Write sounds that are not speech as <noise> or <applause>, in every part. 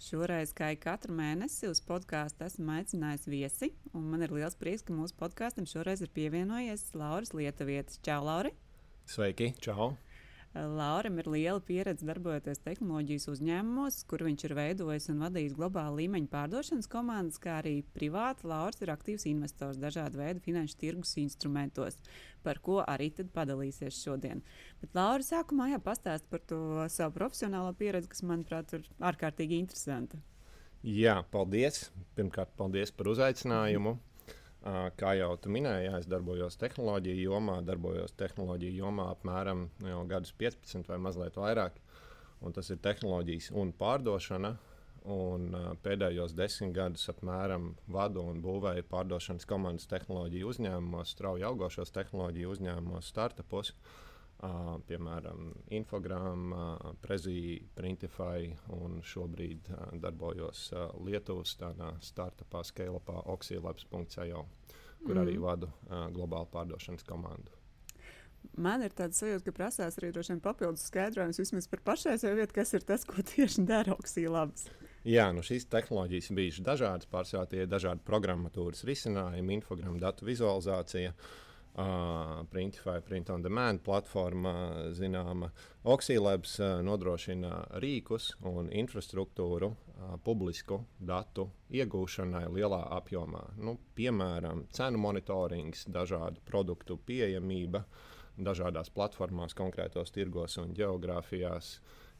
Šoreiz, kā katru mēnesi, uz podkāstu esmu aicinājis viesi. Man ir liels prieks, ka mūsu podkāstam šoreiz ir pievienojies Lauris Lietuvietis. Čau, Lauri! Sveiki! Čau! Lauram ir liela pieredze darbojoties tehnoloģijas uzņēmumos, kur viņš ir veidojis un vadījis globālu līmeņu pārdošanas komandas, kā arī privāti. Lauris ir aktīvs investors dažādu veidu finanšu tirgus instrumentos, par ko arī padalīsies šodien. Bet Laura sākumā jāpastāst par to savu profesionālo pieredzi, kas, manuprāt, ir ārkārtīgi interesanta. Jā, paldies. Pirmkārt, paldies par uzaicinājumu. Kā jau tu minēji, jā, es darbojos tehnoloģiju jomā, darbojos tehnoloģiju jomā apmēram nu, jau gadus 15 vai mazliet vairāk. Un tas ir tehnoloģijas un pārdošana. Un, pēdējos desmit gadus apmēram vadu un būvēju pārdošanas komandas tehnoloģiju uzņēmumos, strauji augošos tehnoloģiju uzņēmumos, startupos. Uh, Uh, piemēram, Infogramma, Prezija, Printify un šobrīd uh, darbojos uh, Lietuvas startupā, Scalapā, Oxylabs.io, kur mm. arī vadu uh, globālu pārdošanas komandu. Man ir tāds sajūta, ka prasās arī papildus skaidrojums vismaz par pašreizējo vietu, kas ir tas, ko <laughs> tieši dara Oxylabs. Jā, nu šīs tehnoloģijas bijušas dažādas, pārsvarā tie ir dažādi programmatūras risinājumi, infogramma datu vizualizācija. Uh, Uh, Printify, Print on Demand platforma, zināma Oxylabs uh, nodrošina rīkus un infrastruktūru uh, publisku datu iegūšanai lielā apjomā. Nu, piemēram, cenu monitorings, dažādu produktu pieejamība dažādās platformās, konkrētos tirgos un geogrāfijās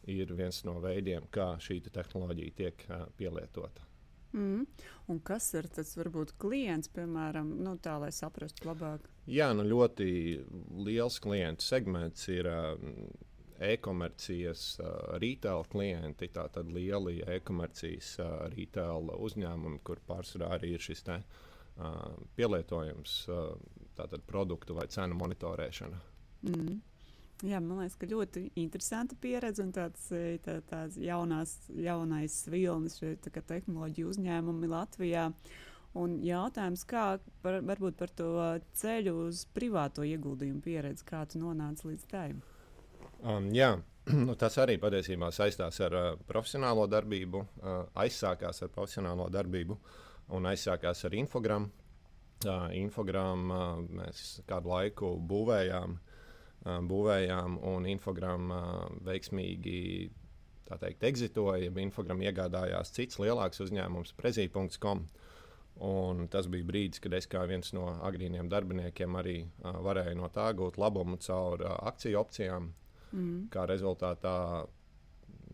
ir viens no veidiem, kā šī te tehnoloģija tiek uh, pielietota. Mm. Un kas ir tas varbūt klients, piemēram, nu, tā, lai saprastu labāk? Jā, nu, ļoti liels klientu segments ir uh, e-komercijas uh, retail klienti, tātad lieli e-komercijas uh, retail uzņēmumi, kur pārsvarā arī ir šis te, uh, pielietojums, uh, tātad produktu vai cenu monitorēšana. Mm. Jā, man liekas, ka ļoti interesanta pieredze un tāds, tā, tāds jaunās, jaunais vilnis šeit tehnoloģiju uzņēmumi Latvijā. Un jautājums, kā par, varbūt par to ceļu uz privāto ieguldījumu pieredzi, kā tu nonāci līdz tai? Um, jā, <clears throat> nu, tas arī patiesībā saistās ar uh, profesionālo darbību, uh, aizsākās ar profesionālo darbību un aizsākās ar infogramu. Uh, infogramu uh, mēs kādu laiku būvējām uh, būvējām, un infogramma veiksmīgi teikt, exitoja. Infogramma iegādājās cits lielāks uzņēmums, prezī.com. Un tas bija brīdis, kad es kā viens no agrīniem darbiniekiem arī uh, varēju no tā gūt labumu caur uh, akciju opcijām. Mm. Kā rezultātā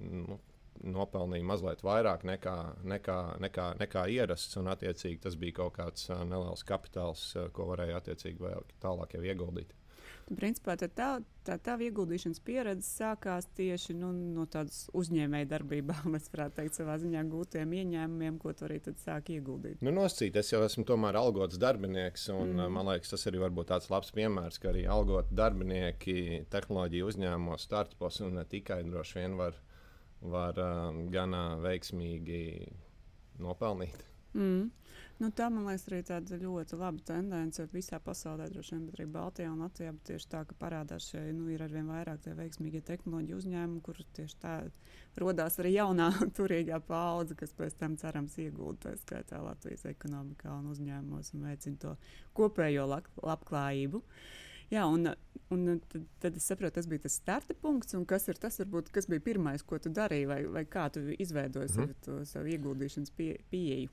nu, nopelnīja mazliet vairāk nekā, nekā, nekā, nekā ierasts. Un, attiecīgi, tas bija kaut kāds uh, neliels kapitāls, uh, ko varēja attiecīgi vēl tālāk ieguldīt. Principā, tā, tā tava ieguldīšanas pieredze sākās tieši nu, no tādas uzņēmēja darbībām, <laughs> mēs varētu teikt, savā ziņā gūtiem ieņēmumiem, ko tu arī sāki ieguldīt. Nu, noscīt, es jau esmu tomēr algots darbinieks, un mm. man liekas, tas arī var būt tāds labs piemērs, ka arī algot darbinieki tehnoloģiju uzņēmumos, startupos un ne tikai droši vien var, var um, gan veiksmīgi nopelnīt. Mm. Nu, tā man liekas, arī tāda ļoti laba tendence visā pasaulē, droši vien, bet arī Baltijā un Latvijā. Tieši tā, ka parādās šie nu, ir arvien vairāk tie veiksmīgie tehnoloģiju uzņēmumi, kur tieši tā radās arī jaunā turīgā paudze, kas pēc tam cerams iegūt tā skaitā Latvijas ekonomikā un uzņēmumos un veicina to kopējo labklājību. Jā, un, un tad, tad es saprotu, tas bija tas starta punkts, un kas ir tas, varbūt, kas bija pirmais, ko tu darīji, vai, vai kā tu izveidoji mm -hmm. savu, savu ieguldīšanas pie, pieeju.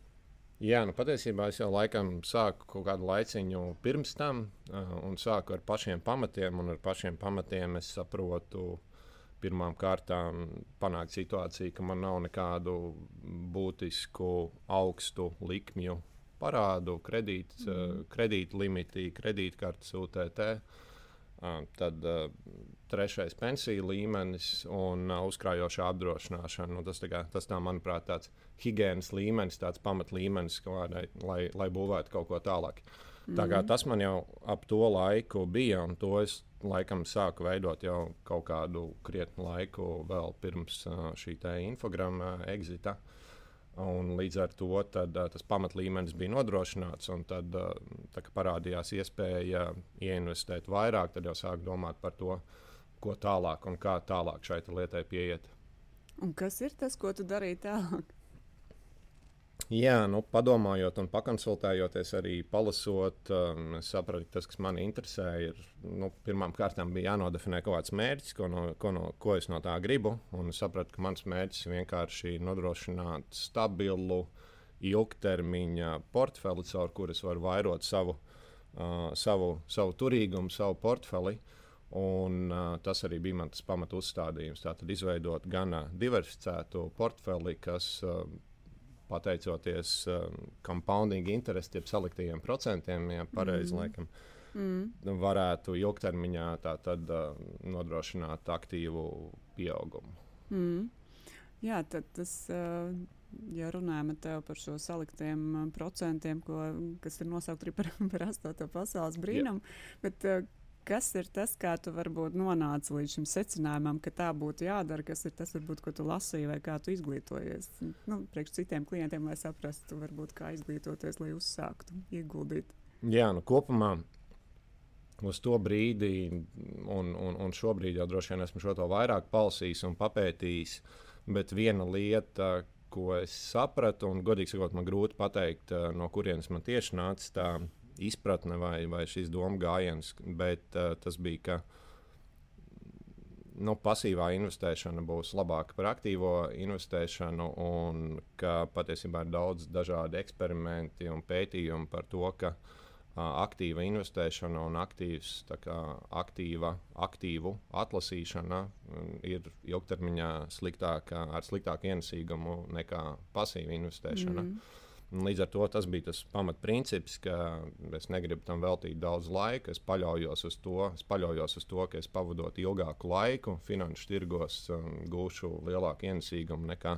Jā, nu patiesībā es jau laikam sāku kaut kādu laiciņu pirms tam, uh, un sāku ar pašiem pamatiem. Ar pašiem pamatiem es saprotu, pirmām kārtām panākt situāciju, ka man nav nekādu būtisku augstu likmju parādu, kredīt, mm. uh, kredītlimiti, kredītkartes UTT. Tad uh, trešais pensiju līmenis un uh, uzkrājošā apdrošināšana. Nu, tas, tā kā, tas tā, manuprāt, tāds higiēnas līmenis, tāds pamatlīmenis, lai, lai, lai būvētu kaut ko tālāk. Mm. Tā kā mhm. tas man jau ap to laiku bija, un to es laikam sāku veidot jau kaut kādu krietnu laiku vēl pirms šī infogramma exita. Un līdz ar to tad, tas pamatlīmenis bija nodrošināts, un tad, tā, parādījās iespēja ieinvestēt vairāk, tad jau sāk domāt par to, ko tālāk un kā tālāk šai lietai pieiet. Un kas ir tas, ko tu darīji tālāk? Jā, nu, padomājot un pakonsultējoties, arī palasot, um, sapratu, tas, kas man interesē, ir nu, pirmām kārtām bija jānodefinē kaut kāds mērķis, ko, no, ko, no, ko es no tā gribu. Un sapratu, ka mans mērķis ir vienkārši nodrošināt stabilu, ilgtermiņa portfeli, caur kuru es varu vairot savu, uh, savu, savu turīgumu, savu portfeli. Un, uh, tas arī bija mans pamatu uzstādījums. Tātad izveidot gan diversificētu portfeli, kas uh, pateicoties um, compounding interesi, jeb selektīviem procentiem, ja pareizi mm. laikam, mm. varētu ilgtermiņā tātad, uh, nodrošināt aktīvu pieaugumu. Mm. Jā, tad tas. Uh ja runājam par šo saliktiem uh, procentiem, ko, kas ir nosaukti par, <laughs> par astoto pasaules brīnumu, yeah. bet uh, Kas ir tas, kā tu varbūt nonāci līdz šim secinājumam, ka tā būtu jādara? Kas ir tas, varbūt, ko tu lasīji vai kā tu izglītojies? Nu, priekš citiem klientiem, lai saprastu, varbūt, kā izglītoties, lai uzsāktu ieguldīt. Jā, nu kopumā uz to brīdi, un, un, un šobrīd jau droši vien esmu šo to vairāk palasījis un papētījis, bet viena lieta, ko es sapratu, un godīgi sakot, man grūti pateikt, no kurienes man tieši nāca tā izpratne vai, vai šis domu gājiens, bet uh, tas bija, ka nu, pasīvā investēšana būs labāka par aktīvo investēšanu, un ka patiesībā ir daudz dažādu eksperimentu un pētījumu par to, ka uh, aktīva investēšana un aktīvs, kā, aktīva, aktīvu atlasīšana um, ir ilgtermiņā sliktāka, ar sliktāku ienesīgumu nekā pasīva investēšana. Mm. Līdz ar to tas bija tas pamatprincips, ka es negribu tam veltīt daudz laika. Es paļaujos uz to, es paļaujos uz to ka es pavadot ilgāku laiku finanšu tirgos, um, gūšu lielāku ienesīgumu nekā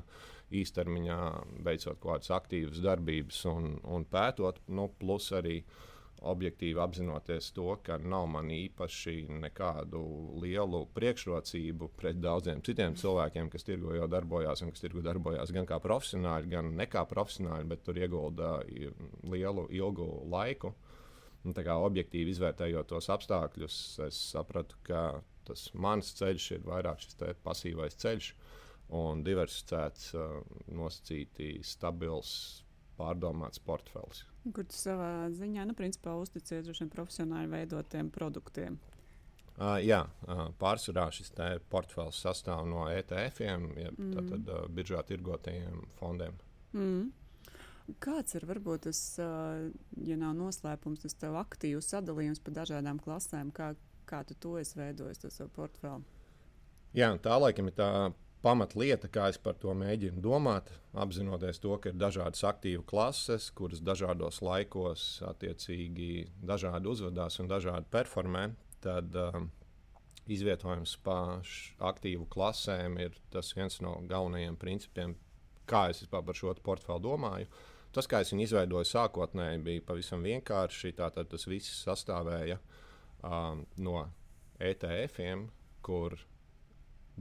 īstermiņā veicot kaut kādas aktīvas darbības un, un pētot. Nu, plus arī uh, objektīvi apzinoties to, ka nav man īpaši nekādu lielu priekšrocību pret daudziem citiem cilvēkiem, kas tirgo jau darbojās un kas tirgo darbojās gan kā profesionāļi, gan ne kā profesionāļi, bet tur iegulda lielu, ilgu laiku. Un, kā objektīvi izvērtējot tos apstākļus, es sapratu, ka tas mans ceļš ir vairāk šis pasīvais ceļš un diversificēts, nosacīti stabils, pārdomāts portfels. Kur tu savā ziņā, nu, principā uzticies šiem profesionāli veidotiem produktiem? Uh, jā, uh, pārsvarā šis portfels sastāv no ETF-iem, jeb mm. tātad uh, biržā tirgotajiem fondiem. Mm. Kāds ir varbūt tas, ja nav noslēpums, tas tev aktīvs sadalījums pa dažādām klasēm, kā, kā tu to esi veidojis, to savu portfeli? Jā, tā laikam ir tā pamatlieta, kā es par to mēģinu domāt, apzinoties to, ka ir dažādas aktīvu klases, kuras dažādos laikos attiecīgi dažādi uzvedās un dažādi performē. Tad um, izvietojums pa aktīvu klasēm ir tas viens no galvenajiem principiem, kā es par šo portfeli domāju. Tas, kā es viņu izveidoju sākotnēji, bija pavisam vienkārši. Tātad tas viss sastāvēja um, no ETF-iem, kur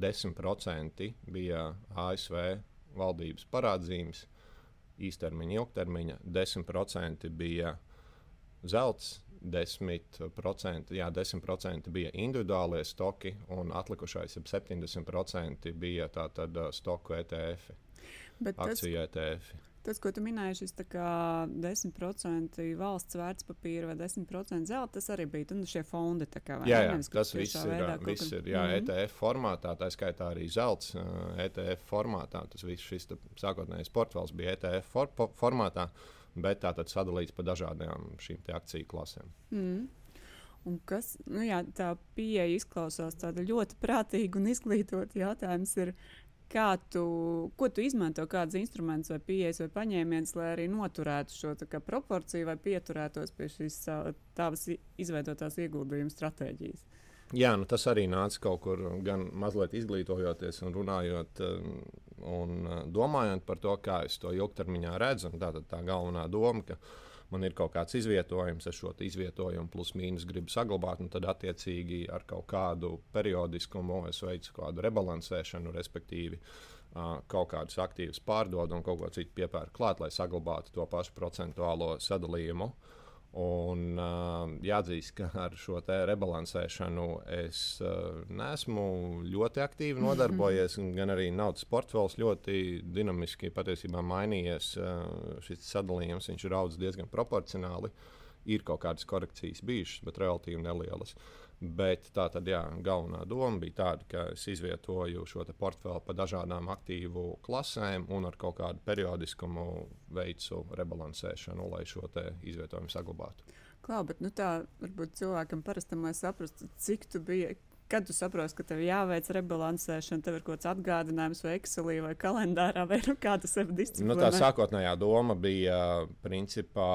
10% bija ASV valdības parādzīmes, īstermiņa, ilgtermiņa, 10% bija zelts, 10%, jā, 10% bija individuālie stoki, un atlikušais 70% bija tātad stoku ETF, Bet akciju tas... ETF. Tas, ko tu minēji, šis 10% valsts vērtspapīra vai 10% zelta, tas arī bija nu, šie fondi. Kā, jā, jā Nevis, tas viss ir, veidā, viss ir jā, mm -hmm. ETF formātā, tā skaitā arī zelts ETF formātā. Tas viss šis sākotnējais portfels bija ETF for, formātā, bet tā tad sadalīts pa dažādām šīm akciju klasēm. Mm. Un kas, nu jā, tā pieeja izklausās ļoti prātīga un izglītota. Jautājums ir, kā tu, ko tu izmanto, kādus instrumentus vai pieejas vai paņēmienus, lai arī noturētu šo kā, proporciju vai pieturētos pie šīs tavas izveidotās ieguldījuma stratēģijas? Jā, nu tas arī nāca kaut kur gan mazliet izglītojoties un runājot un uh, domājot par to, kā es to ilgtermiņā redzu. Tā ir tā galvenā doma, ka man ir kaut kāds izvietojums, es šo izvietojumu plus mīnus gribu saglabāt, un tad attiecīgi ar kaut kādu periodiskumu es veicu kādu rebalansēšanu, respektīvi. Kaut kādus aktīvus pārdod un kaut ko citu piepērk klāt, lai saglabātu to pašu procentuālo sadalījumu. Uh, Un uh, jāatzīst, ka ar šo rebalansēšanu es uh, neesmu ļoti aktīvi nodarbojies, mm -hmm. gan arī naudas portfels ļoti dinamiski patiesībā mainījies. Uh, šis sadalījums ir audzis diezgan proporcionāli. Ir kaut kādas korekcijas bijušas, bet relatīvi nelielas. Uh, Bet tā tad, jā, galvenā doma bija tāda, ka es izvietoju šo portfeli pa dažādām aktīvu klasēm un ar kaut kādu periodiskumu veicu rebalansēšanu, lai šo izvietojumu saglabātu. Klau, bet nu, tā varbūt cilvēkam parastam, lai saprastu, cik tu biji. Kad tu saproti, ka tev jāveic rebalansēšana, tev ir kaut kāds atgādinājums, vai Excelī, vai kalendārā, vai nu, kā tu sevi disciplinē? Nu, tā sākotnējā doma bija, principā,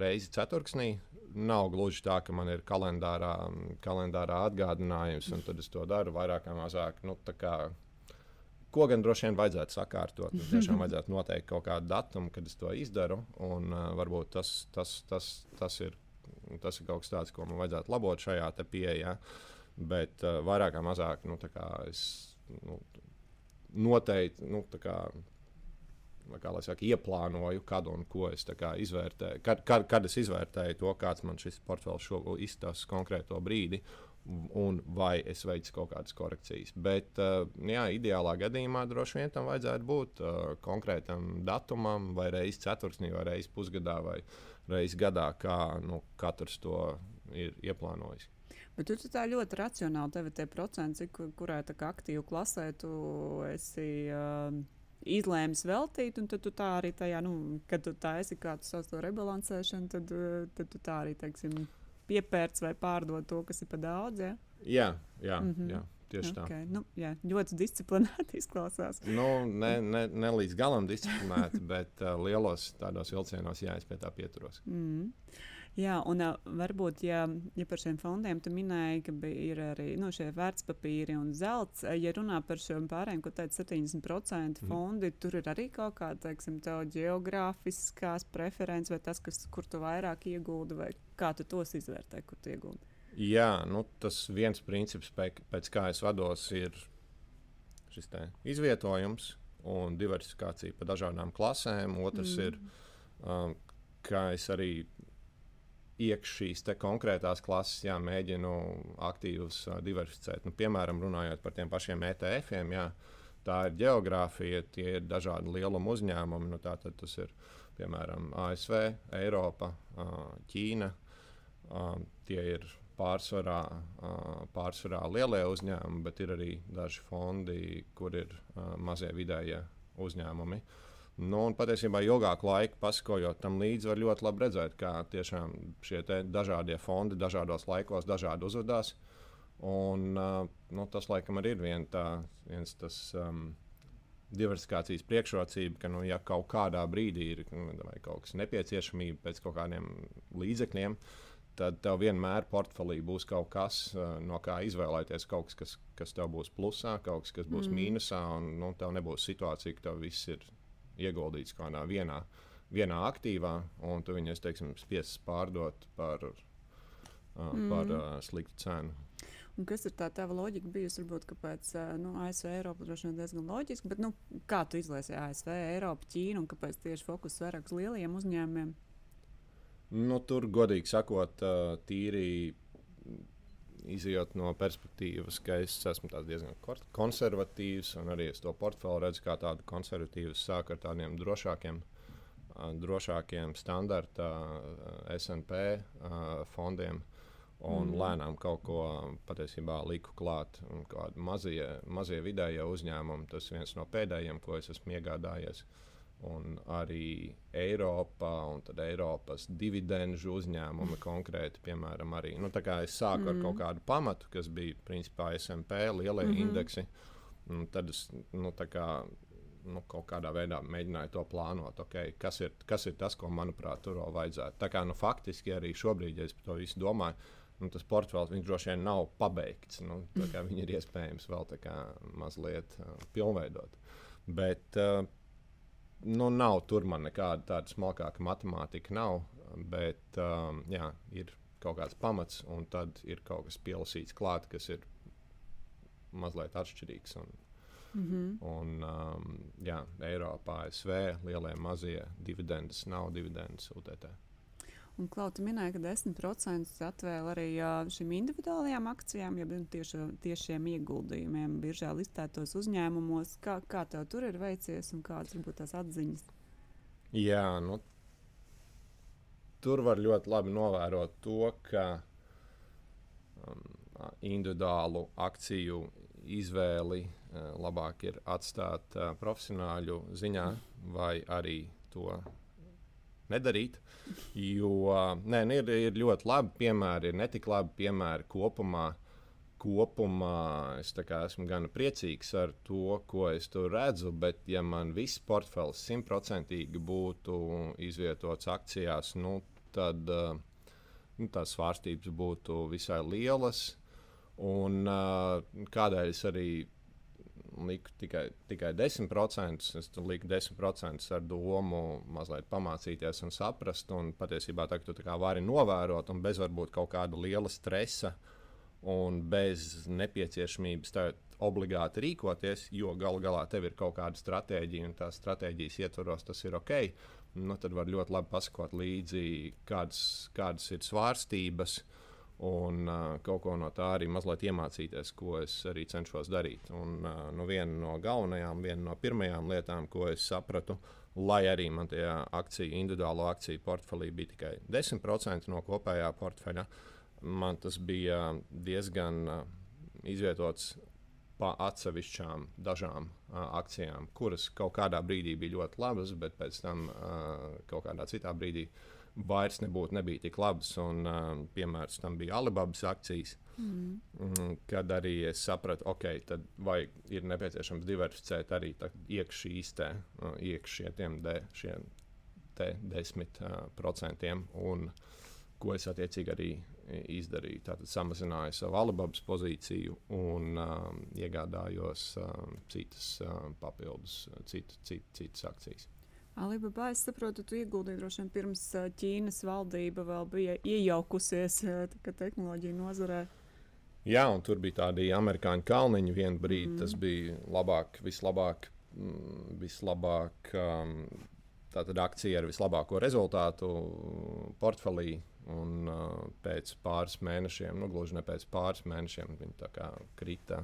reizi ceturksnī nav gluži tā, ka man ir kalendārā, kalendārā atgādinājums, un tad es to daru vairāk vai mazāk. Nu, ko gan droši vien vajadzētu sakārtot. Nu, tiešām vajadzētu noteikt kaut kādu datumu, kad es to izdaru. Un, uh, varbūt tas, tas, tas, tas, ir, tas ir kaut kas tāds, ko man vajadzētu labot šajā pieejā. Bet uh, vairāk vai mazāk nu, es nu, noteikti nu, kā lai saka, ieplānoju, kad un ko es izvērtēju. Kad, kad, kad es izvērtēju to, kāds man šis portfels izstāsta konkrēto brīdi, un vai es veicu kaut kādas korekcijas. Bet, uh, jā, ideālā gadījumā droši vien tam vajadzētu būt uh, konkrētam datumam, vai reizes ceturksnī, vai reizes pusgadā, vai reizes gadā, kā nu, katrs to ir ieplānojis. Bet tu tā ļoti racionāli, tev ir tie procenti, kurai aktīvi klasē tu esi. Uh, izlēmis veltīt, un tad tu tā arī tajā, nu, kad tu tā esi kā tu sauc to rebalansēšanu, tad, eh, tad tu tā arī, teiksim, piepērc vai pārdod to, kas ir pa daudz. Ja? Jā, jā, mm -hmm. jā. Tieši okay. tā. Nu, jā, ļoti disciplinēti <laughs> izklausās. Nu, ne, ne, ne līdz galam disciplinēti, <laughs> bet uh, lielos tādos vilcienos, jā, es pie tā pieturos. Mm. Jā, un varbūt, ja, ja par šiem fondiem tu minēji, ka ir arī nu, šie vērtspapīri un zelts, ja runā par šiem pārējiem, ko teica 70% mhm. fondi, mm. tur ir arī kaut kāda, teiksim, geogrāfiskās preferences vai tas, kas, kur tu vairāk ieguldi, vai kā tu tos izvērtē, kur tu ieguldi? Jā, nu, tas viens princips, pēc, pēc kā es vados, ir šis izvietojums un diversifikācija pa dažādām klasēm. Otrs mm. ir, um, kā es arī iekš šīs konkrētās klases, jā, mēģinu aktīvus diversificēt. Nu, piemēram, runājot par tiem pašiem ETF-iem, tā ir geogrāfija, tie ir dažādi lieluma uzņēmumi. Nu, Tātad tas ir piemēram ASV, Eiropa, Ķīna. Tie ir pārsvarā, pārsvarā lielie uzņēmumi, bet ir arī daži fondi, kur ir mazie vidējie uzņēmumi. Uh, Nu, un patiesībā ilgāku laiku pasakojot tam līdzi, var ļoti labi redzēt, kā tiešām šie dažādie fondi dažādos laikos dažādi uzvedās. Un, nu, tas laikam arī ir vien tā, viens tas. Um, diversifikācijas priekšrocība, ka, nu, ja kaut kādā brīdī ir nu, kaut kas nepieciešamība pēc kaut kādiem līdzekļiem, tad tev vienmēr portfelī būs kaut kas, no kā izvēlēties. Kaut kas, kas, kas tev būs plusā, kaut kas, kas būs mm. mīnusā, un nu, tev nebūs situācija, ka tev viss ir ieguldīts kādā vienā, vienā aktīvā, un tu viņus, teiksim, spiests pārdot par, uh, mm. par uh, sliktu cenu. Un kas ir tā tava loģika bijusi? Varbūt, kāpēc nu, ASV, Eiropa droši vien diezgan loģiski, bet nu, kā tu izlēsi ASV, Eiropu, Ķīnu un kāpēc tieši fokus vairāk uz lieliem uzņēmumiem? Nu, tur, godīgi sakot, tīri izjūt no perspektīvas, ka es esmu diezgan konservatīvs, un arī es to portfeli redzu kā tādu konservatīvu, sāku ar tādiem drošākiem, drošākiem standarta SP fondiem. Un mm. lēnām kaut ko patiesībā liku klāt. Kādi mazie, mazie vidējie uzņēmumi, tas viens no pēdējiem, ko es esmu iegādājies. Uh, un arī Eiropā, un tad Eiropas dividendžu uzņēmumi konkrēti, piemēram, arī. Nu, es sāku mm. ar kaut kādu pamatu, kas bija principā SMP, lielie mm -hmm. indeksi. Tad es nu, kā, nu, kaut kādā veidā mēģināju to plānot, okay, kas, ir, kas ir tas, ko, manuprāt, tur vēl vajadzētu. Tā kā nu, faktiski arī šobrīd, ja es par to visu domāju, nu, tas portfels droši vien nav pabeigts. Nu, <laughs> viņu ir iespējams vēl mazliet uh, pilnveidot. Bet uh, nu, nav tur man nekāda tāda smalkāka matemātika. Nav, bet um, jā, ir kaut kāds pamats, un tad ir kaut kas pielasīts klāt, kas ir mazliet atšķirīgs. Un, Mm -hmm. Un, um, jā, Eiropā, ASV, lielie, mazie dividendes nav dividendes UTT. Un Klauta minēja, ka 10% atvēl arī šīm individuālajām akcijām, ja tieši tiešiem ieguldījumiem, biržā listētos uzņēmumos. Kā, kā tev tur ir veicies un kādas varbūt tās atziņas? Jā, nu, tur var ļoti labi novērot to, ka um, individuālu akciju izvēli uh, labāk ir atstāt uh, profesionāļu ziņā, vai arī to nedarīt. Jo nē, nu, ir, ir ļoti labi piemēri, ir netik labi piemēri kopumā. Kopumā es esmu gan priecīgs ar to, ko es tur redzu, bet, ja man viss portfels simtprocentīgi būtu izvietots akcijās, nu, tad uh, nu, tās svārstības būtu visai lielas. Un, uh, kādēļ es arī liku tikai, tikai 10%. Es tur liku 10% ar domu mazliet pamācīties un saprast. Un patiesībā tā, tu tā vari novērot, un bez varbūt kaut kāda liela stresa un bez nepieciešamības obligāti rīkoties, jo galu galā tev ir kaut kāda stratēģija, un tās stratēģijas ietvaros tas ir ok. Nu, tad var ļoti labi pasakot līdzi, kādas, kādas ir svārstības. Uh, un uh, kaut ko no tā arī mazliet iemācīties, ko es arī cenšos darīt. Un, uh, nu, viena no galvenajām, viena no pirmajām lietām, ko es sapratu, lai arī man tajā akciju, individuālo akciju portfelī bija tikai 10% no kopējā portfeļa, man tas bija diezgan uh, izvietots pa atsevišķām dažām uh, akcijām, kuras kaut kādā brīdī bija ļoti labas, bet pēc tam uh, kaut kādā citā brīdī uh, vairs nebūtu nebija tik labas. Un, uh, piemērs tam bija Alibabas akcijas. Mm. Mm, kad arī es sapratu, ok, tad vai ir nepieciešams diversificēt arī iekšā uh, iekšā šiem de, šiem te desmit uh, procentiem, un ko es attiecīgi arī izdarīju. Tātad samazināju savu Alibabas pozīciju un um, iegādājos um, citas um, papildus, citu, citu, citas akcijas. Alibaba, es saprotu, tu ieguldīji droši vien pirms Ķīnas valdība vēl bija iejaukusies tehnoloģiju nozarē. Jā, un tur bija tādi amerikāņu kalniņi. Vienu brīdi mm. tas bija labāk, vislabāk, mm, vislabāk um, tātad akcija ar vislabāko rezultātu portfelī. Un uh, pēc pāris mēnešiem, nu gluži ne pēc pāris mēnešiem, viņi krita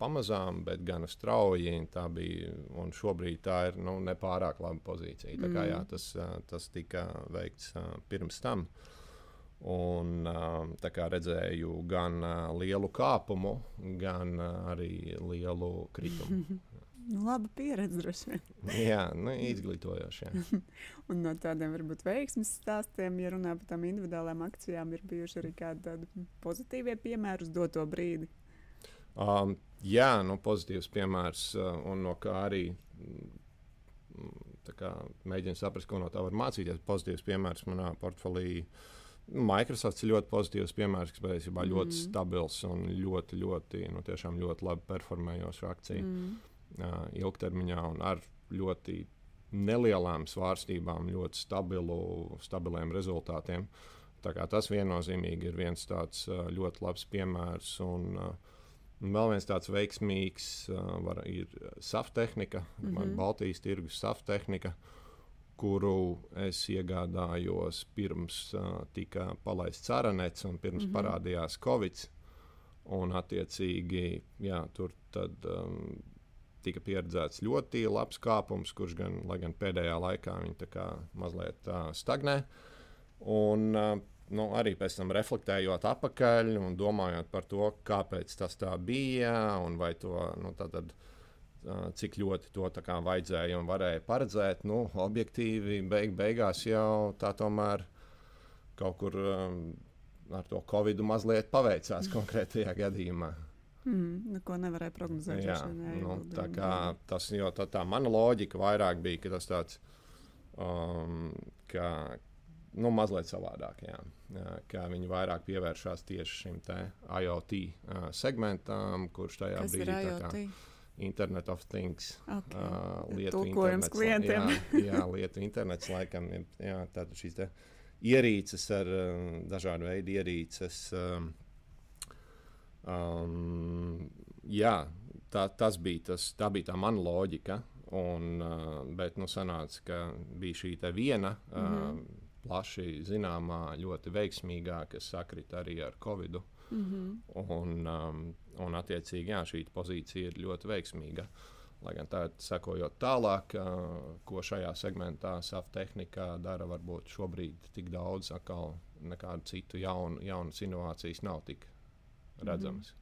pamazām, bet gan strauji. Tā bija, un šobrīd tā ir nu, nepārāk laba pozīcija. Tā kā, jā, mm. tas, tas tika veikts pirms tam. Un, kā redzēju gan lielu kāpumu, gan arī lielu kritumu. <laughs> Nu, laba pieredze, droši vien. <laughs> jā, nu, izglītojoši. <laughs> un no tādiem varbūt veiksmes stāstiem, ja runā par tām individuālām akcijām, ir bijuši arī kādi pozitīvie piemēri uz doto brīdi. Um, jā, nu, pozitīvs piemērs, uh, un no kā arī mm, kā, mēģinu saprast, ko no tā var mācīties. Pozitīvs piemērs manā portfelī. Microsoft ir ļoti pozitīvs piemērs, kas patiesībā mm. ļoti stabils un ļoti, ļoti, nu, ļoti labi performējošs akcija mm. uh, ilgtermiņā un ar ļoti nelielām svārstībām, ļoti stabilu, stabiliem rezultātiem. Tas viennozīmīgi ir viens tāds uh, ļoti labs piemērs. Un, uh, Un vēl viens tāds veiksmīgs var, ir SAF tehnika, mm -hmm. Baltijas tirgus SAF tehnika, kuru es iegādājos pirms uh, tika palaists aranets un pirms mm -hmm. parādījās Covid. Un, attiecīgi, jā, tur tad, um, tika pieredzēts ļoti labs kāpums, kurš gan, gan pēdējā laikā viņa mazliet uh, stagnē. Un, uh, nu, arī pēc tam reflektējot atpakaļ un domājot par to, kāpēc tas tā bija un vai to nu, tad, cik ļoti to vajadzēja un varēja paredzēt. Nu, objektīvi, beig, beigās jau tā tomēr kaut kur um, ar to covid mazliet paveicās <laughs> konkrētajā gadījumā. Mm, neko nevarēja prognozēt. Jā, nu, tā kā tas, jo tā, tā mana loģika vairāk bija, ka tas tāds, um, ka, nu, mazliet savādāk. Jā. Kā viņi vairāk pievēršās tieši šim IoT segmentam, kurš tajā Kas brīdī ir IoT? Internet of Things. Okay. Uh, lietu internets, klientiem. jā, jā, lietu internets laikam ir jā, šīs ierīces ar um, dažādu veidu ierīces. Um, um, jā, tā, tas bija tas, tā bija tā mana loģika. Un, uh, bet nu, sanāca, ka bija šī viena mm -hmm. uh, plaši zināmā, ļoti veiksmīgā, kas sakrita arī ar Covid. Mm -hmm. Un, um, un attiecīgi, jā, šī pozīcija ir ļoti veiksmīga. Lai gan tā ir sekojot tālāk, uh, ko šajā segmentā SAF tehnikā dara, varbūt šobrīd tik daudz, atkal nekādu citu jaunu, jaunas inovācijas nav tik redzamas. Mm -hmm.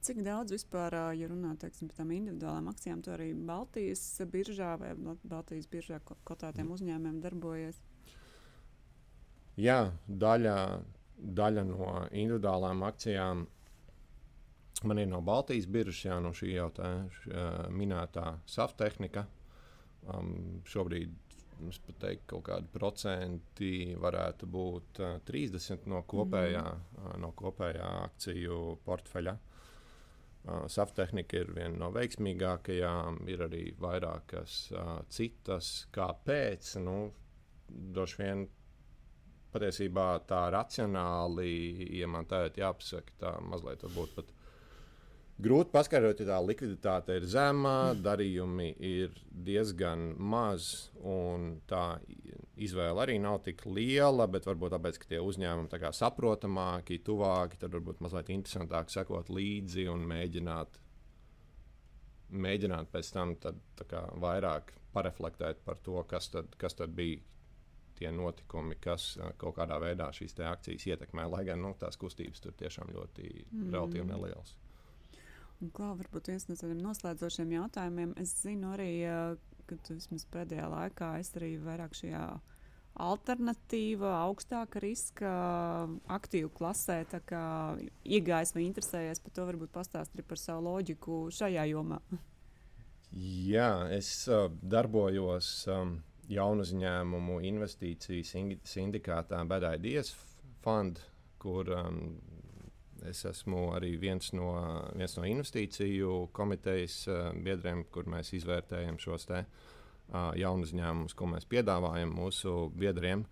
Cik daudz vispār, ā, ja runā teiksim, par tām individuālām akcijām, to arī Baltijas biržā vai Baltijas biržā ko- kotētiem uzņēmumiem darbojas? Jā, daļa, daļa no individuālām akcijām man ir no Baltijas biržas, jā, no šī jau tā š, ā, minētā SAF tehnika. Um, šobrīd es pat teiktu, ka kaut kādi procenti varētu būt uh, 30 no kopējā, mm. no kopējā akciju portfeļa. Uh, SAF tehnika ir viena no veiksmīgākajām, ir arī vairākas uh, citas. Kāpēc? Nu, droši vien patiesībā tā racionāli, ja man tā ir jāpasaka, tā mazliet varbūt pat grūti paskaidrot, ja tā likviditāte ir zema, darījumi ir diezgan maz, un tā izvēle arī nav tik liela, bet varbūt tāpēc, ka tie uzņēmumi kā saprotamāki, tuvāki, tad varbūt mazliet interesantāk sekot līdzi un mēģināt, mēģināt pēc tam tad, kā, vairāk pareflektēt par to, kas tad, kas tad bija tie notikumi, kas ā, kaut kādā veidā šīs akcijas ietekmē. Lai gan nu, tās kustības tur tiešām ļoti mm. relatīvi nelielas. Un, Klau, varbūt viens no tādiem noslēdzošiem jautājumiem. Es zinu arī, ā, ka tu vismaz pēdējā laikā es arī vairāk šajā alternatīva, augstāka riska aktīvu klasē iegājis vai interesējies par to, varbūt pastāstīt par savu loģiku šajā jomā. Jā, es uh, darbojos um, jaunu uzņēmumu investīciju sindi- sindikātā Bad Ideas Fund, kur um, es esmu arī viens no, viens no investīciju komitejas uh, biedriem, kur mēs izvērtējam šos te, uh, jaunu uzņēmumus, ko mēs piedāvājam mūsu biedriem.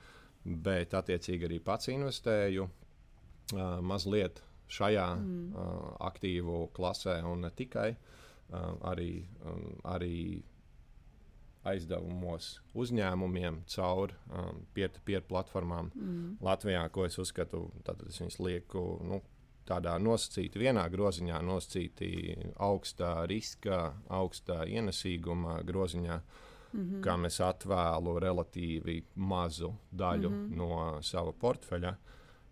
Bet, attiecīgi, arī pats investēju uh, mazliet šajā mm. uh, aktīvu klasē, un ne tikai uh, arī, um, arī aizdevumos uzņēmumiem caur um, peer-to-peer platformām Mm. Latvijā, ko es uzskatu, tad es viņus lieku nu, tādā nosacītā, vienā groziņā, nosacītī augstā riska, augstā ienesīguma groziņā, Mm -hmm. kam es atvēlu relatīvi mazu daļu mm. -hmm. no sava portfeļa.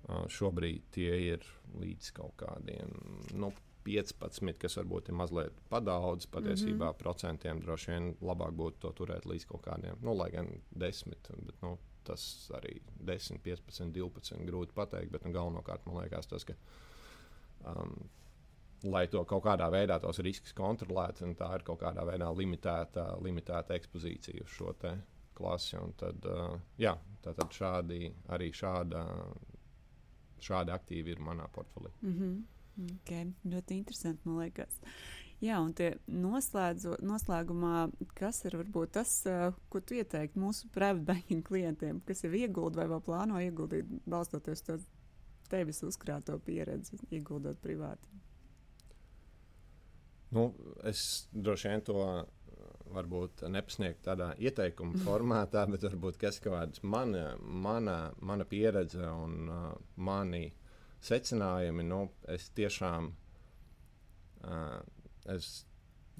Uh, šobrīd tie ir līdz kaut kādiem nu, 15, kas varbūt ir mazliet padaudz. Patiesībā mm -hmm. procentiem droši vien labāk būtu to turēt līdz kaut kādiem, nu, lai gan 10, bet nu, tas arī 10, 15, 12 grūti pateikt. Bet nu, galvenokārt man liekas tas, ka. Um, lai to kaut kādā veidā tos riskus kontrolētu, un tā ir kaut kādā veidā limitēta, limitēta ekspozīcija uz šo klasi. un Tad, uh, jā, tad šādi, arī šāda, šādi aktīvi ir manā portfelī. Mm -hmm. Okay. Ļoti interesanti, man liekas. Jā, un noslēgumā, kas ir varbūt tas, uh, ko tu ieteiktu mūsu private banking klientiem, kas jau iegulda vai vēl plāno ieguldīt, balstoties uz tevis uzkrāto pieredzi, ieguldot privāti? Nu, es droši vien to uh, varbūt nepasniegtu tādā ieteikuma <laughs> formātā, bet varbūt kas kāds mana, mana, mana pieredze un uh, mani secinājumi. Nu, es tiešām uh, es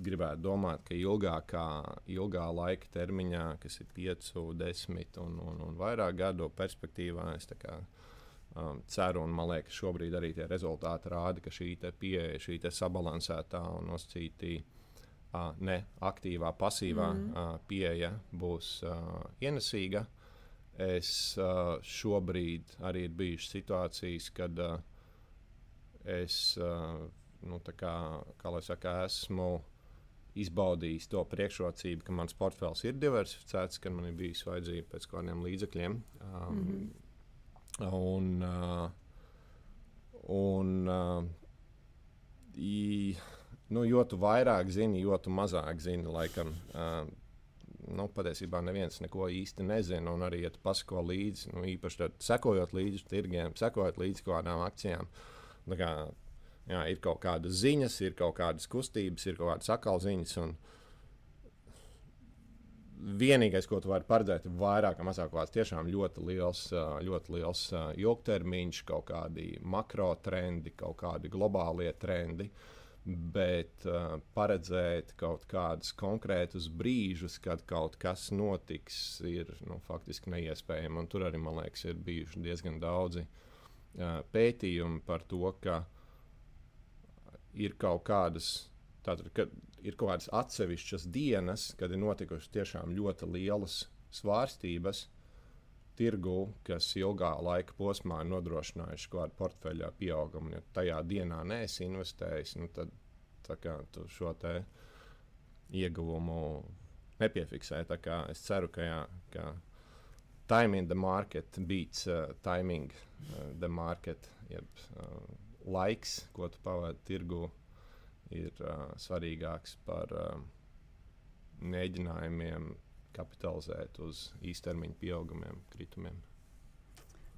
gribētu domāt, ka ilgākā, ilgā laika termiņā, kas ir 5, 10 un, un, un vairāk gadu perspektīvā, es kā um, ceru, un man liekas, šobrīd arī tie rezultāti rāda, ka šī pieeja, šī sabalansētā un nosacītī uh, ne aktīvā, pasīvā mm. uh, pieeja būs uh, ienesīga. Es uh, šobrīd arī ir bijušas situācijas, kad uh, es uh, nu, kā, kā saka, esmu izbaudījis to priekšrocību, ka mans portfels ir diversificēts, ka man ir bijis vajadzība pēc kādiem līdzekļiem. Um, mm. -hmm. Un, uh, un uh, i, nu, jo tu vairāk zini, jo tu mazāk zini. Laikam, uh, nu, patiesībā neviens neko īsti nezina. Un arī, ja tu pasako līdzi, nu, īpaši tad, sekojot līdzi tirgiem, sekojot līdzi kaut kādām akcijām, kā, jā, ir kaut kādas ziņas, ir kaut kādas kustības, ir kaut kādas akalziņas. Un, vienīgais, ko tu vari paredzēt, ir vairāk vai mazāk kāds tiešām ļoti liels, ļoti liels ilgtermiņš, kaut kādi makro trendi, kaut kādi globālie trendi. Bet uh, paredzēt kaut kādus konkrētus brīžus, kad kaut kas notiks, ir nu, faktiski neiespējami. Un tur arī, man liekas, ir bijuši diezgan daudzi uh, pētījumi par to, ka ir kaut kādas, tātad, ka ir kaut kādas atsevišķas dienas, kad ir notikušas tiešām ļoti lielas svārstības tirgu, kas ilgā laika posmā ir nodrošinājuši kaut kādu portfeļa pieaugumu. Ja tajā dienā neesi investējis, nu tad kā, tu šo ieguvumu nepiefiksē. Es ceru, ka, jā, ka timing the market beats uh, timing uh, the market, jeb uh, laiks, ko tu pavadi tirgu ir uh, svarīgāks par uh, mēģinājumiem kapitalizēt uz īstermiņa pieaugumiem, kritumiem.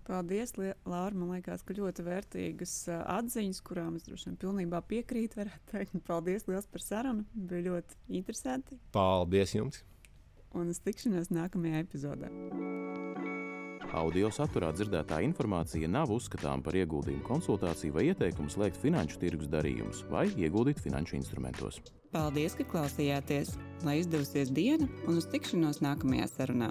Paldies, Laura. Man liekas, ka ļoti vērtīgas atziņas, kurām es droši vien pilnībā piekrītu. Paldies liels par sarunu. Bija ļoti interesanti. Paldies jums! Un uz tikšanos nākamajā epizodē. Audio saturā dzirdētā informācija nav uzskatāms par ieguldījumu konsultāciju vai ieteikumu slēgt finanšu tirgus darījumus vai ieguldīt finanšu instrumentos. Paldies, ka klausījāties! Lai izdevusies diena un uz tikšanos nākamajā sarunā!